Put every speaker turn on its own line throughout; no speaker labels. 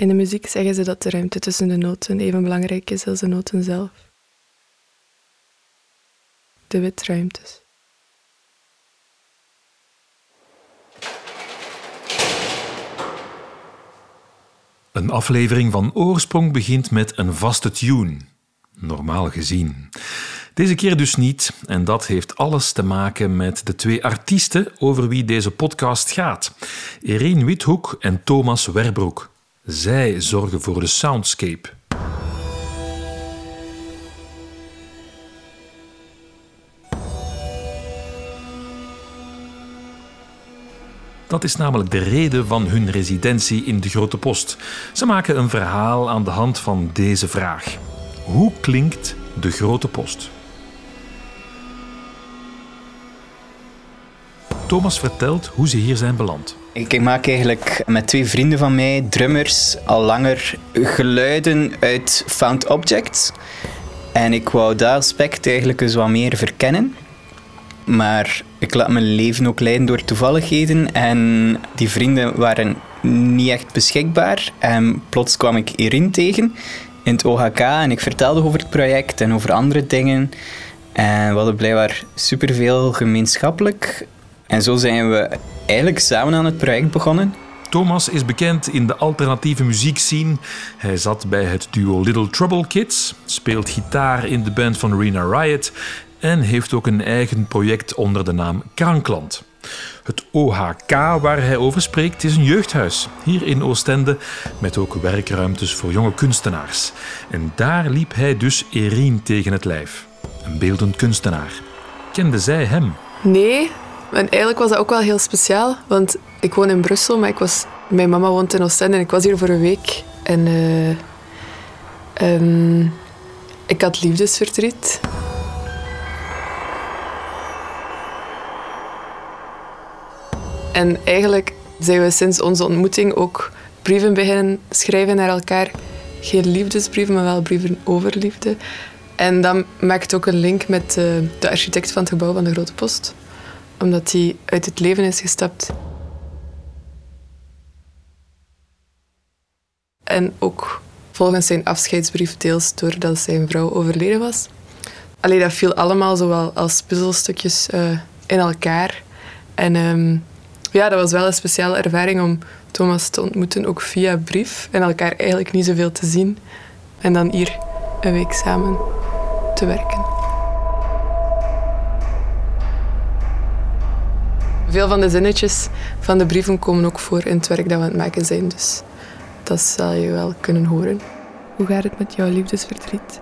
In de muziek zeggen ze dat de ruimte tussen de noten even belangrijk is als de noten zelf. De witruimtes.
Een aflevering van Oorsprong begint met een vaste tune. Normaal gezien. Deze keer dus niet, en dat heeft alles te maken met de twee artiesten over wie deze podcast gaat: Irene Withoek en Thomas Werbroek. Zij zorgen voor de soundscape. Dat is namelijk de reden van hun residentie in de Grote Post. Ze maken een verhaal aan de hand van deze vraag: Hoe klinkt de Grote Post? Thomas vertelt hoe ze hier zijn beland.
Ik maak eigenlijk met twee vrienden van mij, drummers, al langer geluiden uit found objects. En ik wou dat aspect eigenlijk eens wat meer verkennen. Maar ik laat mijn leven ook leiden door toevalligheden. En die vrienden waren niet echt beschikbaar. En plots kwam ik Erin tegen in het OHK. En ik vertelde over het project en over andere dingen. En we hadden blijkbaar superveel gemeenschappelijk. En zo zijn we eigenlijk samen aan het project begonnen.
Thomas is bekend in de alternatieve muziekscene. Hij zat bij het duo Little Trouble Kids, speelt gitaar in de band van Rena Riot en heeft ook een eigen project onder de naam Krankland. Het OHK waar hij over spreekt is een jeugdhuis hier in Oostende met ook werkruimtes voor jonge kunstenaars. En daar liep hij dus Erin tegen het lijf, een beeldend kunstenaar. Kende zij hem?
Nee, en eigenlijk was dat ook wel heel speciaal, want ik woon in Brussel, maar ik was, mijn mama woont in Oostende en ik was hier voor een week. En uh, um, ik had liefdesverdriet. En eigenlijk zijn we sinds onze ontmoeting ook brieven beginnen schrijven naar elkaar. Geen liefdesbrieven, maar wel brieven over liefde. En dat maakt ook een link met uh, de architect van het gebouw van de Grote Post omdat hij uit het leven is gestapt. En ook volgens zijn afscheidsbrief deels doordat zijn vrouw overleden was. Alleen dat viel allemaal zowel als puzzelstukjes uh, in elkaar. En um, ja, dat was wel een speciale ervaring om Thomas te ontmoeten, ook via brief. En elkaar eigenlijk niet zoveel te zien. En dan hier een week samen te werken. Veel van de zinnetjes van de brieven komen ook voor in het werk dat we aan het maken zijn. Dus dat zal je wel kunnen horen. Hoe gaat het met jouw liefdesverdriet?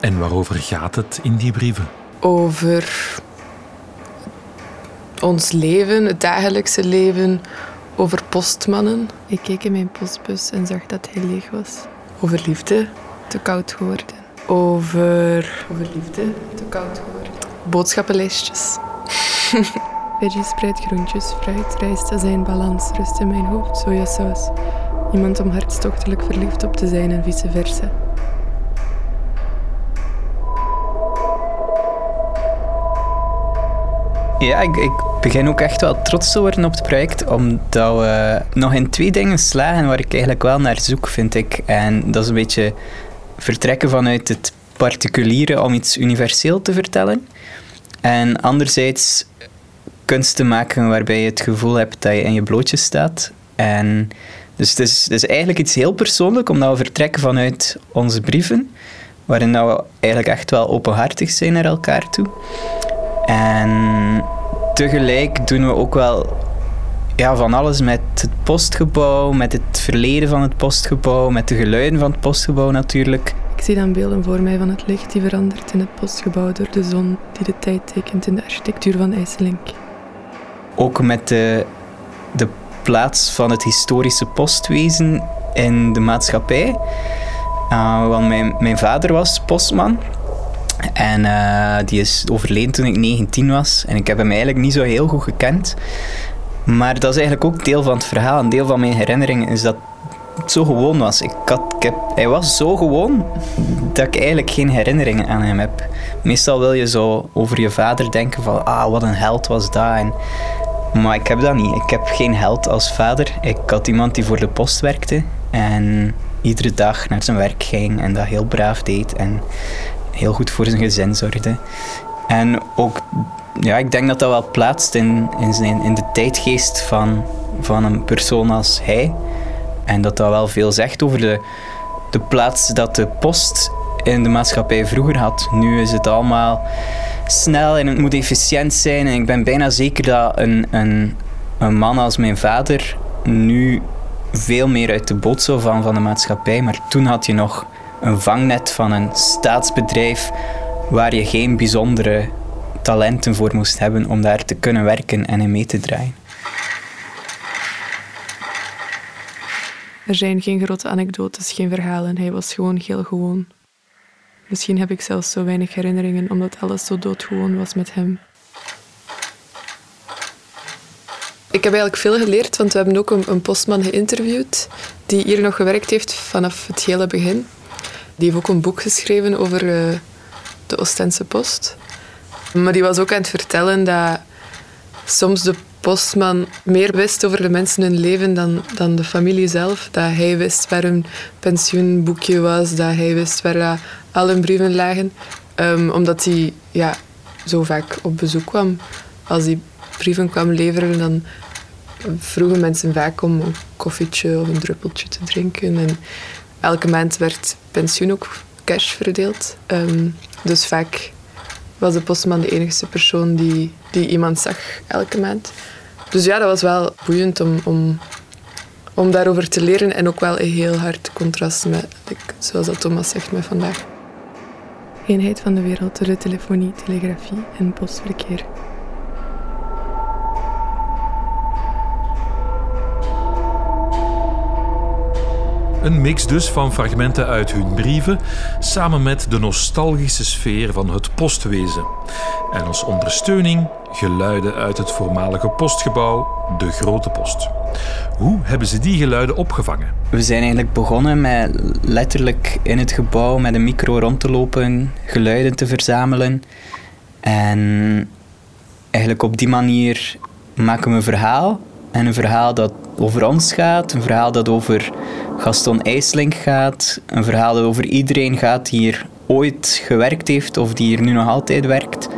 En waarover gaat het in die brieven?
Over ons leven, het dagelijkse leven, over postmannen. Ik keek in mijn postbus en zag dat hij leeg was. Over liefde. Te koud geworden. Over... Over liefde. Te koud geworden. Boodschappenlijstjes. Veggie spreid groentjes, fruit, rijst, azijn, balans, rust in mijn hoofd, sojasaus. Iemand om hartstochtelijk verliefd op te zijn en vice versa.
Ja, ik, ik, begin ook echt wel trots te worden op het project, omdat we nog in twee dingen slagen waar ik eigenlijk wel naar zoek, vind ik. En dat is een beetje vertrekken vanuit het particuliere om iets universeel te vertellen. En anderzijds kunst te maken waarbij je het gevoel hebt dat je in je blootje staat. En dus het is, het eigenlijk iets heel persoonlijk, omdat we vertrekken vanuit onze brieven, waarin we eigenlijk echt wel openhartig zijn naar elkaar toe. En tegelijk doen we ook wel ja, van alles met het postgebouw, met het verleden van het postgebouw, met de geluiden van het postgebouw natuurlijk.
Ik zie dan beelden voor mij van het licht die verandert in het postgebouw door de zon die de tijd tekent in de architectuur van IJsselink.
Ook met de, de plaats van het historische postwezen in de maatschappij. Uh, want mijn, mijn vader was postman. En uh, die is overleden toen ik 19 was. En ik heb hem eigenlijk niet zo heel goed gekend. Maar dat is eigenlijk ook deel van het verhaal. Een deel van mijn herinnering is dat het zo gewoon was. Ik had, ik heb, hij was zo gewoon dat ik eigenlijk geen herinneringen aan hem heb. Meestal wil je zo over je vader denken van, ah, wat een held was dat. En Maar ik heb dat niet. Ik heb geen held als vader. Ik had iemand die voor de post werkte en iedere dag naar zijn werk ging en dat heel braaf deed en heel goed voor zijn gezin zorgde. En ook, ja, ik denk dat dat wel plaatst in, in, zijn, in de tijdgeest van, van een persoon als hij. En dat dat wel veel zegt over de, de plaats dat de post in de maatschappij vroeger had. Nu is het allemaal snel en het moet efficiënt zijn. En ik ben bijna zeker dat een, een, een man als mijn vader nu veel meer uit de boot zou van van de maatschappij. Maar toen had je nog een vangnet van een staatsbedrijf waar je geen bijzondere talenten voor moest hebben om daar te kunnen werken en in mee te draaien.
Er zijn geen grote anekdotes, geen verhalen. Hij was gewoon heel gewoon. Misschien heb ik zelfs zo weinig herinneringen omdat alles zo doodgewoon was met hem. Ik heb eigenlijk veel geleerd, want we hebben ook een, een, postman geïnterviewd die hier nog gewerkt heeft vanaf het hele begin. Die heeft ook een boek geschreven over uh, de Oostense post. Maar die was ook aan het vertellen dat soms de postman meer wist over de mensen hun leven dan, dan de familie zelf. Dat hij wist waar hun pensioenboekje was, dat hij wist waar al hun brieven lagen. Um, omdat hij ja, zo vaak op bezoek kwam. Als hij brieven kwam leveren, dan vroegen mensen vaak om een koffietje of een druppeltje te drinken. En elke maand werd pensioen ook cash verdeeld. Um, dus vaak was de postman de enige persoon die, die iemand zag elke maand. Dus ja, dat was wel boeiend om, om, om daarover te leren. En ook wel een heel hard contrast met, zoals dat Thomas zegt, met vandaag. Eenheid van de wereld door de telefonie, telegrafie en postverkeer.
Een mix dus van fragmenten uit hun brieven, samen met de nostalgische sfeer van het postwezen. En als ondersteuning geluiden uit het voormalige postgebouw, de Grote Post. Hoe hebben ze die geluiden opgevangen?
We zijn eigenlijk begonnen met letterlijk in het gebouw met een micro rond te lopen, geluiden te verzamelen. En eigenlijk op die manier maken we een verhaal. En een verhaal dat over ons gaat, een verhaal dat over Gaston IJsling gaat, een verhaal dat over iedereen gaat die hier ooit gewerkt heeft of die hier nu nog altijd werkt.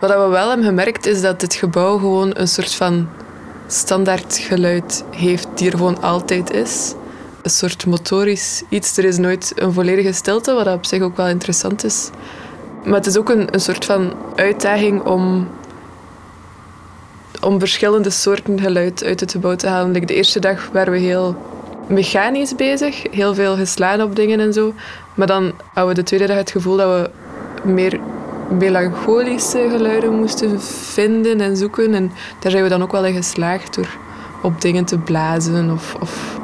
Wat we wel hebben gemerkt is dat dit gebouw gewoon een soort van standaard geluid heeft die er gewoon altijd is. Een soort motorisch iets. Er is nooit een volledige stilte, wat op zich ook wel interessant is. Maar het is ook een, een soort van uitdaging om, om verschillende soorten geluid uit het gebouw te halen. de eerste dag waren we heel mechanisch bezig, heel veel geslaan op dingen en zo. Maar dan hadden we de tweede dag het gevoel dat we meer melancholische geluiden moesten vinden en zoeken. En daar zijn we dan ook wel in geslaagd door op dingen te blazen of, of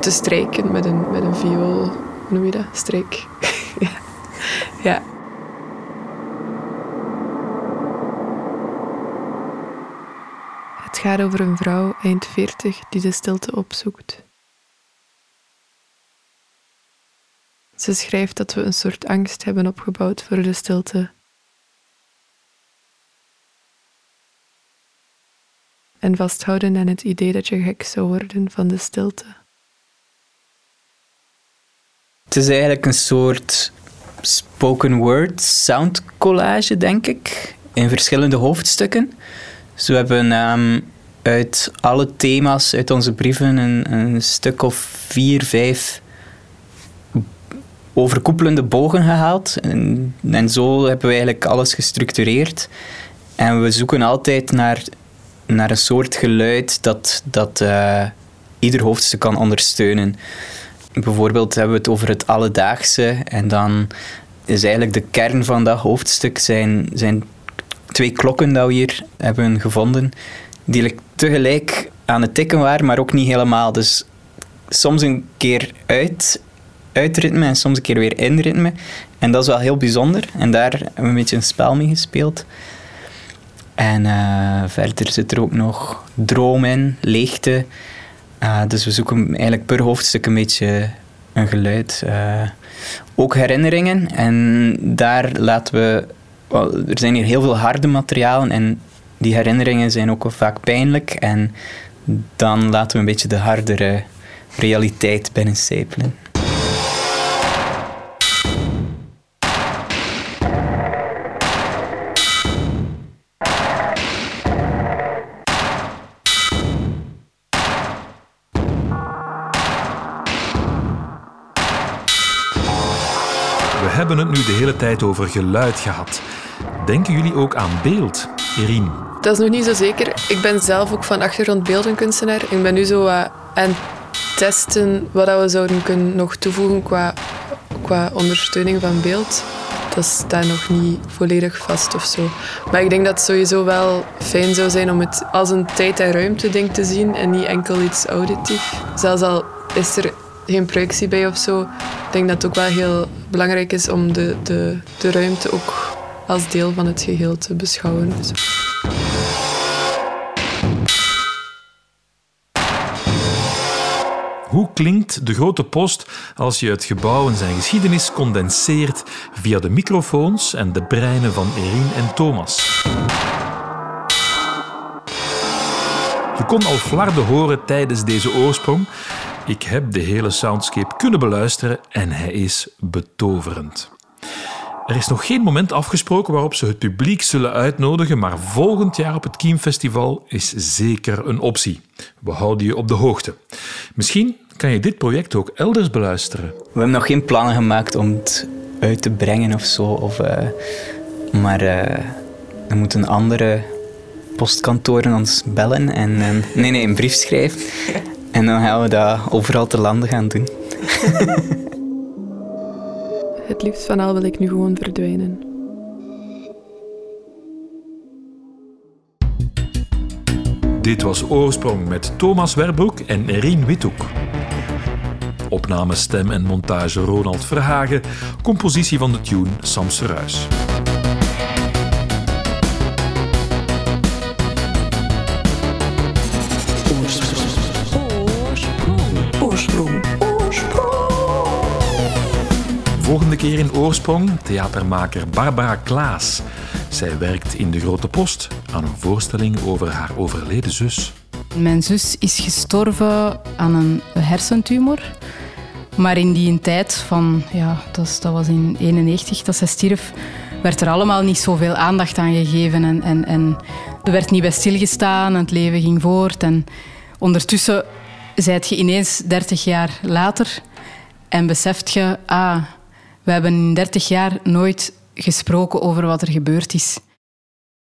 te strijken met een, met een viool. Hoe noem je dat? Strijk. ja. Het gaat over een vrouw eind 40 die de stilte opzoekt. Ze schrijft dat we een soort angst hebben opgebouwd voor de stilte en vasthouden aan het idee dat je gek zou worden van de stilte.
Het is eigenlijk een soort spoken word sound collage, denk ik, in verschillende hoofdstukken. Dus we hebben um, uit alle thema's uit onze brieven een, een stuk of vier, vijf overkoepelende bogen gehaald. En, en, zo hebben we eigenlijk alles gestructureerd. En we zoeken altijd naar naar een soort geluid dat, dat uh, ieder hoofdstuk kan ondersteunen. Bijvoorbeeld hebben we het over het alledaagse en dan is eigenlijk de kern van dat hoofdstuk zijn, zijn twee klokken dat we hier hebben gevonden, die tegelijk aan het tikken waren, maar ook niet helemaal. Dus soms een keer uit, uit ritme en soms een keer weer in ritme. En dat is wel heel bijzonder. En daar hebben we een beetje een spel mee gespeeld. En uh, verder zit er ook nog droom in, leegte. Uh, dus we zoeken eigenlijk per hoofdstuk een beetje een geluid. Uh, ook herinneringen. En daar laten we... er zijn hier heel veel harde materialen en die herinneringen zijn ook vaak pijnlijk. En dan laten we een beetje de hardere realiteit binnencijpelen.
Tijd over geluid gehad. Denken jullie ook aan beeld, Erin?
Dat is nog niet zo zeker. Ik ben zelf ook van achtergrond beeldenkunstenaar. Ik ben nu zo aan het testen wat we zouden kunnen nog toevoegen qua, qua ondersteuning van beeld. Dat staat nog niet volledig vast of zo. Maar ik denk dat het sowieso wel fijn zou zijn om het als een tijd- en ruimte-ding te zien en niet enkel iets auditief. Zelfs al is er geen projectie bij of zo. Ik denk dat het ook wel heel belangrijk is om de, de, de ruimte ook als deel van het geheel te beschouwen.
Hoe klinkt de grote post als je het gebouw en zijn geschiedenis condenseert via de microfoons en de breinen van Erin en Thomas? Je kon al flarden horen tijdens deze oorsprong, ik heb de hele soundscape kunnen beluisteren en hij is betoverend. Er is nog geen moment afgesproken waarop ze het publiek zullen uitnodigen, maar volgend jaar op het Kiem Festival is zeker een optie. We houden je op de hoogte. Misschien kan je dit project ook elders beluisteren. We
hebben nog geen plannen gemaakt om het uit te brengen of zo. Of, uh, maar uh, er moeten andere postkantoren ons bellen en, en nee, nee, een brief schrijven. En dan gaan we dat overal te landen gaan doen.
Het liefst van al wil ik nu gewoon verdwijnen.
Dit was Oorsprong met Thomas Werbroek en Erin Withoek. Opname, stem en montage Ronald Verhagen. Compositie van de tune Sam Ruis. Volgende keer in Oorsprong theatermaker Barbara Klaas. Zij werkt in de Grote Post aan een voorstelling over haar overleden zus.
Mijn zus is gestorven aan een hersentumor. Maar in die tijd van, ja, dat, was in 91 dat zij stierf, werd er allemaal niet zoveel aandacht aan gegeven. En, en, en er werd niet bij stilgestaan, het leven ging voort. En ondertussen zijt je ineens 30 jaar later en beseft je, ah, we hebben in 30 jaar nooit gesproken over wat er gebeurd is.